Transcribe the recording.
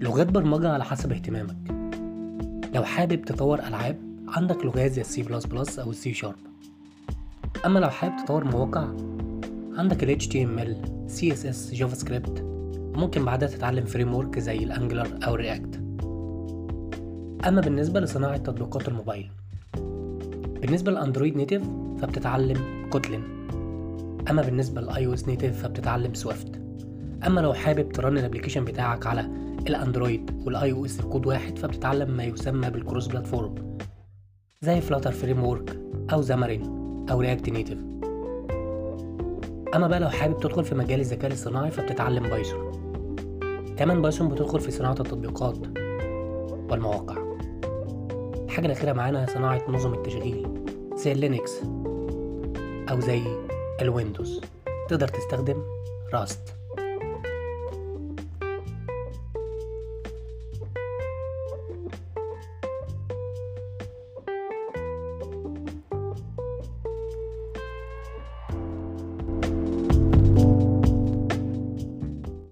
لغات برمجة على حسب اهتمامك. لو حابب تطور ألعاب عندك لغات زي السي بلس بلس أو السي شارب أما لو حابب تطور مواقع عندك ال HTML CSS JavaScript ممكن بعدها تتعلم framework زي ال Angular أو ال React أما بالنسبة لصناعة تطبيقات الموبايل بالنسبة لل Android native فبتتعلم Kotlin أما بالنسبة لل iOS native فبتتعلم Swift أما لو حابب ت run ال application بتاعك على ال Android وال iOS بكود واحد فبتتعلم ما يسمى بال cross platform زي Flutter framework أو Xamarin أو React Native أما بقى لو حابب تدخل في مجال الذكاء الاصطناعي فبتتعلم Python كمان Python بتدخل في صناعة التطبيقات والمواقع. الحاجة الأخيرة معانا صناعة نظم التشغيل زي ال Linux أو زي الويندوز. تقدر تستخدم راست